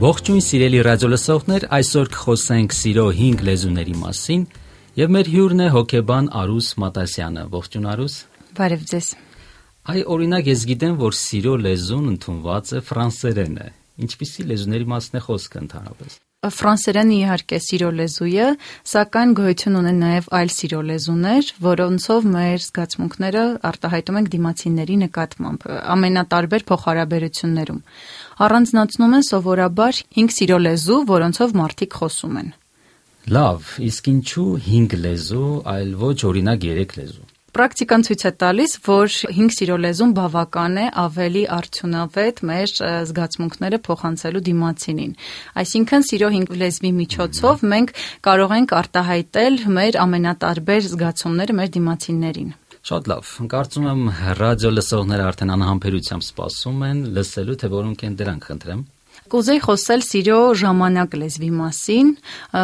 Ողջույն սիրելի ռադիոլսողներ, այսօր կխոսենք սիրո 5 լեզուների մասին, եւ մեր հյուրն է հոկեբան Արուս Մատասյանը։ Ողջույն Արուս։ Բարև ձեզ։ Այ օրինակ ես գիտեմ, որ սիրո լեզուն ընդունված է ֆրանսերենը։ Ինչպիսի լեզուների մասն է խոսքը ընդհանրապես։ Ֆրանսերենը իհարկե սիրո լեզու է, սակայն գոյություն ունեն նաև այլ սիրո լեզուներ, որոնցով մեր զգացմունքները արտահայտում ենք դիմացինների նկատմամբ ամենատարբեր փոխհարաբերություններում առանձնացնում են սովորաբար 5 սիրո լեզու, որոնցով մարդիկ խոսում են։ Լավ, իսկ ինչու 5 լեզու, այլ ոչ օրինակ 3 լեզու։ Պրակտիկան ցույց է տալիս, որ 5 սիրո լեզուն բավական է ավելի արդյունավետ մեր զգացմունքները փոխանցելու դիմացինին։ Այսինքն սիրո 5 լեզվի միջոցով մենք կարող ենք արտահայտել մեր ամենատարբեր զգացումները մեր դիմացիններին։ Շատ լավ։ Կարծում եմ ռադիո լսողները արդեն անհամբերությամբ սպասում են լսելու, թե որոնք են դրանք, խնդրեմ։ Կուզեի խոսել սիրո ժամանակ լեզվի մասին։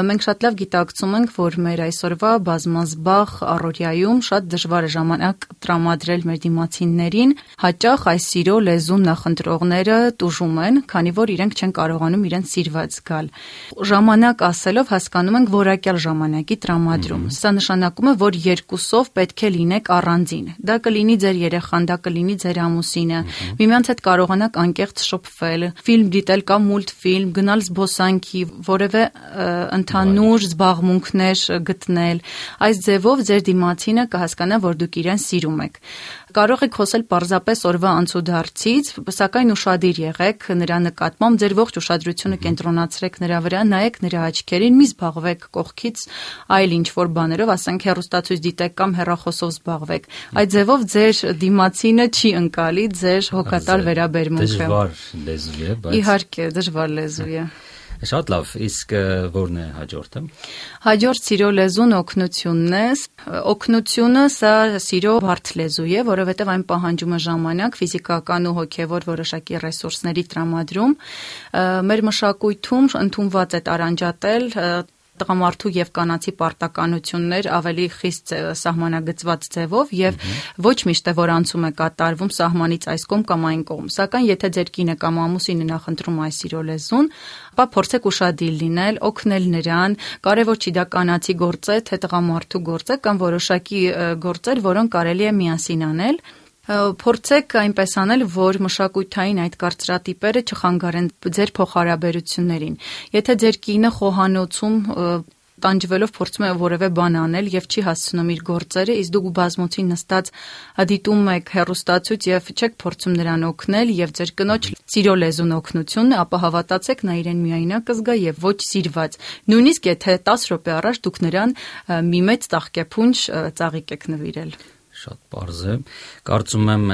Մենք շատ լավ գիտակցում ենք, որ մեր այսօրվա բազմազբաղ առօրյայում շատ դժվար է ժամանակ տրամադրել մեր դիմացիններին։ Հաճախ այս սիրո լեզուն նախընտրողները տուժում են, քանի որ իրենք չեն կարողանում իրենց սիրված զգալ։ Ժամանակ ասելով հասկանում ենք որակյալ ժամանակի տրամադրում։ Սա նշանակում է, որ երկուսով պետք է լինեք առանձին։ Դա կլինի ձեր երեխան, դա կլինի ձեր ամուսինը։ Միմյանց հետ կարողանաք անկեղծ շփվել, ֆիլմ դիտել կամ մուլտֆիլմ, գնալ զբոսանքի, որևէ ընդհանուր զբաղմունքներ գտնել։ Այս ձևով ձեր դիմացինը կհասկանա, որ դուք իրեն սիրում եք։ Կարող եք խոսել պարզապես օրվա անցուդարձից, սակայն ուրախadir եղեք նրա նկատմամբ, ձեր ողջ ուշադրությունը կենտրոնացրեք նրա վրա, նայեք նրա աչքերին, մի զբաղվեք կողքից այլ ինչ որ բաներով, ասենք հերոստացույց դիտեք կամ հեռախոսով զբաղվեք։ Այդ ձևով ձեր դիմացինը չի ընկալի ձեր հոգատար վերաբերմունքը։ Դժվար լեզու է, բայց Իհարկե, դժվար լեզու է։ Շատ լավ, իսկ ո՞րն է հաջորդը։ Հաջորդ սիրո լեզուն օգնությունն է։ Օգնությունը սա սիրո բարդ լեզու է, որովհետև այն պահանջում է ժամանակ, ֆիզիկական ու հոգևոր որոշակի ռեսուրսների տրամադրում։ Մեր մշակույթում ընդունված է տարանջատել տղամարդու եւ կանացի պարտականություններ ավելի խիստ սահմանագծված ձևով եւ ոչ միշտ է որ անցում է կատարվում սահմանից այս կողմ կամ այն կողմ սակայն եթե ձեր կինը կամ ամուսինը նախընտրում այս իրո լեզուն ապա փորձեք ուրախadir լինել օգնել նրան կարևոր չի դա կանացի գործ է թե տղամարդու գործ է կամ որոշակի գործեր որոնք կարելի է միասին անել փորձեք այնպես անել, որ մշակութային այդ կարծրատիպերը չխանգարեն ձեր փոխհարաբերություններին։ Եթե ձեր կինը խոհանոցում տանջվելով փորձում է որևէ բան անել եւ չի հասցնում իր գործերը, իսկ դուք բազմոցին նստած դիտում եք հերոստացույց եւ չեք փորձում նրան օգնել եւ ձեր կնոջ սիրո լեզուն օգնությունն, ապա հավատացեք նա իրեն միայնակ կզգա եւ ոչ սիրված։ Նույնիսկ եթե 10 րոպե առաջ դուք նրան մի մեծ տաղկեփունջ ծաղիկ եք նվիրել շատ པարզ է։ Կարծում եմ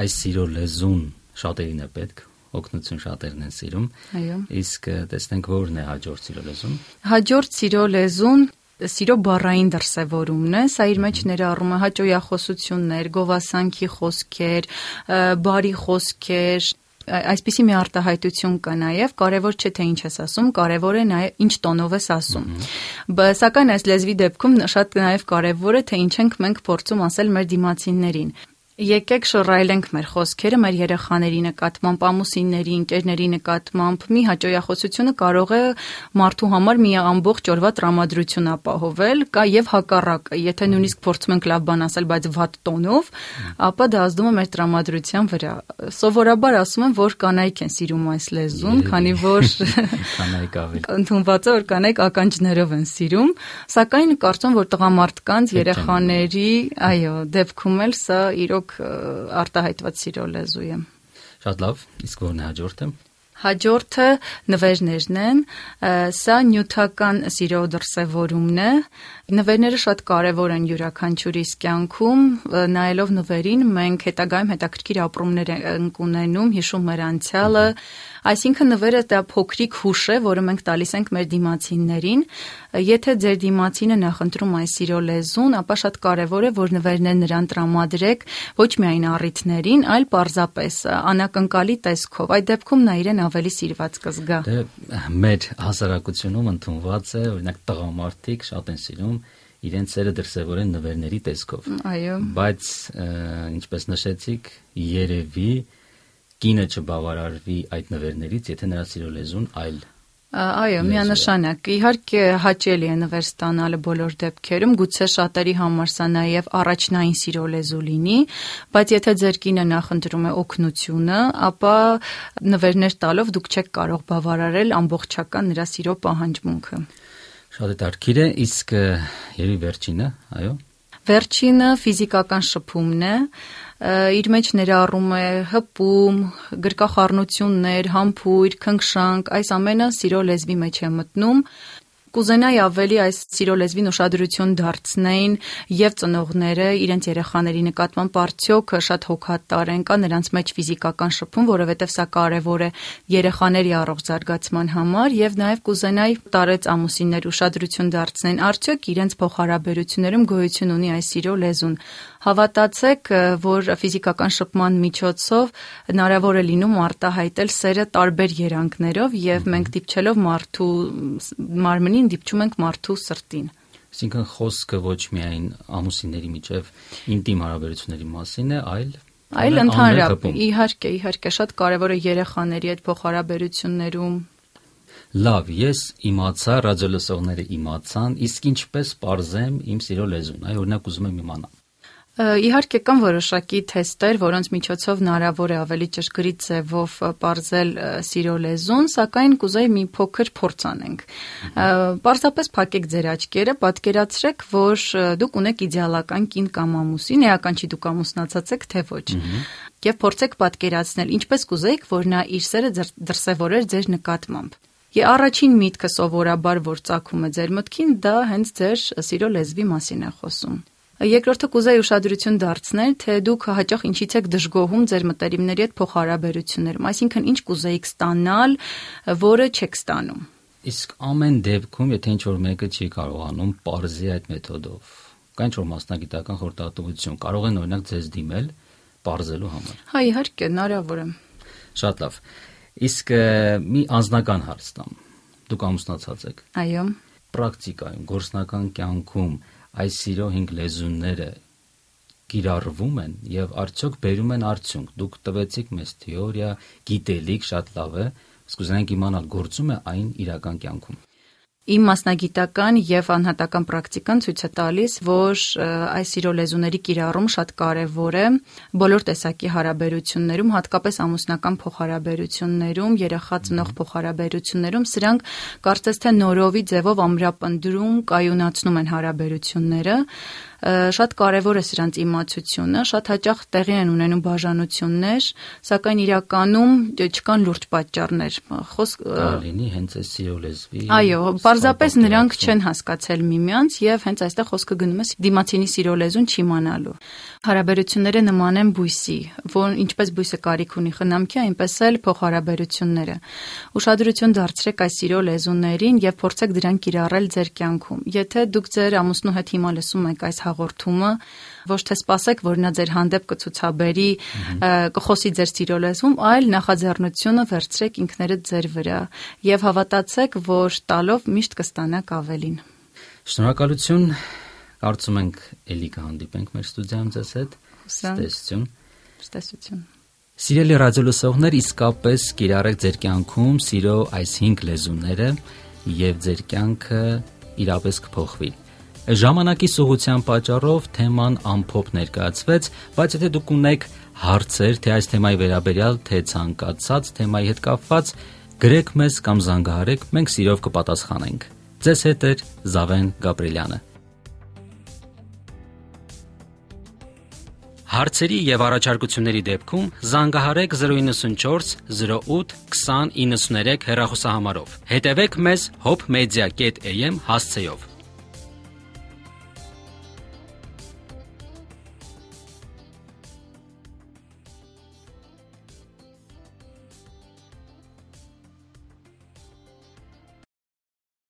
այս սիրո լեզուն շատերին է պետք, օգնություն շատերն են սիրում։ Այո։ Իսկ տեսնենք ո՞րն է հաջորդ սիրո լեզուն։ Հաջորդ սիրո լեզուն սիրո բառային դրսևորումն է, սա իր մեջ ներառում է հաճոյախոսություններ, գովասանքի խոսքեր, բարի խոսքեր, այսպիսի մի արտահայտություն կա նաև, կարևոր չէ թե ինչ ես ասում, կարևոր է նաև ինչ տոնով ես ասում։ Սակայն այս լեզվի դեպքում շատ նաև կարևոր է թե ինչ ենք մենք փորձում ասել մեր դիմացիններին։ Եկեք շռայլենք մեր խոսքերը մեր երեխաների նկատմամբ, ամուսինների, ընկերների նկատմամբ։ Մի հաջողախոսությունը կարող է մարդու համար մի ամբողջ օրվա տրամադրություն ապահովել, կա եւ հակառակը։ Եթե նույնիսկ փորձում ենք լավ բան ասել, բայց վատ տոնով, ապա դա ազդում է մեր տրամադրության վրա։ Սովորաբար ասում են, որ կանայք են սիրում այս լեզուն, քանի որ կանայք ավելի։ Ընդունված է, որ կանայք ականջներով են սիրում, սակայն կարծում որ տղամարդկանց, երեխաների, այո, դեպքում էլ սա իրոք իրոք արտահայտված սիրո լեզու է։ Շատ լավ, իսկ ո՞րն է հաջորդը։ Հաջորդը նվերներն են։ Սա նյութական սիրո դրսևորումն է։ Նվերները շատ կարևոր են յուրաքանչյուրիս կյանքում, նայելով նվերին մենք հետագայում հետաքրքիր ապրումներ ենք ունենում, հիշում մեր անցյալը, Այսինքն նվերը դա փոքրիկ հուշ է, որը մենք տալիս ենք մեր դիմացիններին։ Եթե ձեր դիմացինը նախընտրում այս սիրո լեզուն, ապա շատ կարևոր է, որ նվերներն նրան տրամադրեք ոչ միայն առիթներին, այլ պարզապես անակնկալի տեսքով։ Այդ դեպքում նա իրեն ավելի սիրված կզգա։ Դե մեր հասարակությունում ընդունված է, օրինակ տղամարդիկ շատ են սիրում իրենց սերը դրսևորեն նվերների տեսքով։ Այո։ Բայց ինչպես նշեցիք, երևի կինը չբավարարվի այդ նվերներից, եթե նրա սիրո լեզուն այլ Այո, միանշանակ։ Իհարկե հաճելի է նվեր ստանալը բոլոր դեպքերում, գուցե շատերի համար սա նաև առաջնային սիրո լեզու լինի, բայց եթե ձեր կինը նախընտրում է օգնությունը, ապա նվերներ տալով դուք չեք կարող բավարարել ամբողջական նրա սիրո պահանջմունքը։ Շատ է դարքիր է, իսկ երի վերջինը, այո։ Վերջինը ֆիզիկական շփումն է, իր մեջ ներառում է հպում, գրկախառնություններ, համբույր, քնքշանք, այս ամենը սիրո լեզվի մեջ է մտնում Կուզենայի ավելի այս սիրո լեզվին ուշադրություն դարձնեին եւ ծնողները իրենց երեխաների նկատմամբ արդյոք շատ հոգատար են, կա նրանց մեջ ֆիզիկական շփում, որովհետեւ սա կարեւոր է երեխաների առողջ զարգացման համար եւ նաեւ կուզենայի տարեց ամուսիններ ուշադրություն դարձնեն արդյոք իրենց փոխհարաբերություններում գոյություն ունի այս սիրո լեզուն Հավատացեք, որ ֆիզիկական շփման միջոցով հնարավոր է լինում արտահայտել սերը տարբեր երանգներով եւ մենք դիպչելով մարդու մարմնին դիպչում ենք մարդու սրտին։ Այսինքն խոսքը ոչ միայն ամուսինների միջև ինտիմ հարաբերությունների մասին է, այլ այլ ընդհանրապես իհարկե, իհարկե շատ կարևոր է երեխաների հետ փոխհարաբերություններում Լավ, ես իմացա, ռադիոլսողները իմացան, իսկ ինչպես parzեմ իմ սիրո լեզուն։ Այ օրինակ ուզում եմ իմանալ։ Իհարկե կան որոշակի թեստեր, որոնց միջոցով հնարավոր է ավելի ճշգրիտ ձևով ողրզել սիրո լեզուն, սակայն կուզեի մի փոքր փորձ անենք։ Պարզապես փակեք ձեր աչքերը, պատկերացրեք, որ դուք ունեք իդեալական կին կամ ամուսին, էական չի դուք ամուսնացած եք, թե ոչ։ Եվ փորձեք պատկերացնել, ինչպես կուզեիք, որ նա իր սերը դրսևորեր ձեր նկատմամբ։ Եվ առաջին միտքը սովորաբար որ ցակում է ձեր մտքին, դա հենց ձեր սիրո լեզվի մասին է խոսում։ Երկրորդը կուզեի ուշադրություն դարձնել, թե դուք հաճախ ինչից եք դժգոհում ձեր մտերիմների հետ փոխհարաբերություններում, այսինքն ինչ կուզեիք ստանալ, որը չեք ստանում։ Իսկ ամեն դեպքում, եթե ինչ որ մեկը չի կարողանում parzi այդ մեթոդով, կա ինչ որ մասնագիտական խորհրդատվություն, կարող են օրինակ ձեզ դիմել parzելու համար։ Հա, իհարկե, հնարավոր է։ Շատ լավ։ Իսկ մի անձնական հարց տամ։ Դուք ամուսնացած եք։ Այո։ Պրակտիկայում, գործնական կյանքում այս սիրո 5 լեզունները կիրառվում են եւ արդյոք բերում են արդյունք։ Դուք տվեցիք մեզ թեորիա, գիտելիք շատ լավ է, իսկ ուզենանք իմանալ գործում է այն իրական կյանքում։ Իմ մասնագիտական եւ անհատական պրակտիկան ցույց է տալիս, որ այս սիրո լեզուների կիրառում շատ կարեւոր է բոլոր տեսակի հարաբերություններում, հատկապես ամուսնական փոխհարաբերություններում, երեխա ծնող փոխհարաբերություններում, սրանք կարծես թե նորովի ձևով ամրապնդում, կայունացնում են հարաբերությունները շատ կարևոր է սրանց իմացությունը, շատ հաճախ տեղի են ունենում բաժանություններ, սակայն իրականում չկան լուրջ պատճառներ։ Խոսք լինի հենց այս սիրո լեզվի։ Այո, պարզապես նրանք չեն հասկացել միմյանց եւ հենց այստեղ խոսքը գնում է դիմացինի սիրո լեզուն չիմանալու։ Հարաբերությունները նման են բույսի, որ ինչպես բույսը կարիք ունի խնամքի, այնպես էլ փոխհարաբերությունները։ Ուշադրություն դարձրեք այս սիրո լեզուներին եւ փորձեք դրանք կիրառել ձեր կյանքում։ Եթե դուք ձեր ամուսնու հետ հիմա լսում եք այս հաղորդումը, ոչ թե սպասեք, որ նա ձեր հանդեպ կցուցաբերի, կխոսի ձեր սիրո լեզվում, այլ նախաձեռնությունը վերցրեք ինքներդ ձեր վրա եւ հավատացեք, որ տալով միշտ կստանաք ավելին։ Շնորհակալություն։ Կարծում ենք ելի կհանդիպենք մեր ստուդիայում ձեզ հետ։ Ստեսություն։ Ստեսություն։ Սիրելի ռադիոլսողներ, իսկապես կիրառեք ձեր կյանքում սիրո այս 5 լեզուները եւ ձեր կյանքը իրապես կփոխվի։ Ժամանակի սուղության պատճառով թեման ամփոփ ներկայացվեց, բայց եթե դուք ունեք հարցեր թե այս թեմայի վերաբերյալ, թե ցանկացած թեմայի հետ կապված, գրեք մեզ կամ զանգահարեք, մենք սիրով կպատասխանենք։ Ձեզ հետ է Զավեն Գաբրելյանը։ Հարցերի եւ առաջարկությունների դեպքում զանգահարեք 094 08 2093 հեռախոսահամարով։ Հետևեք մեզ hopmedia.am հասցեով։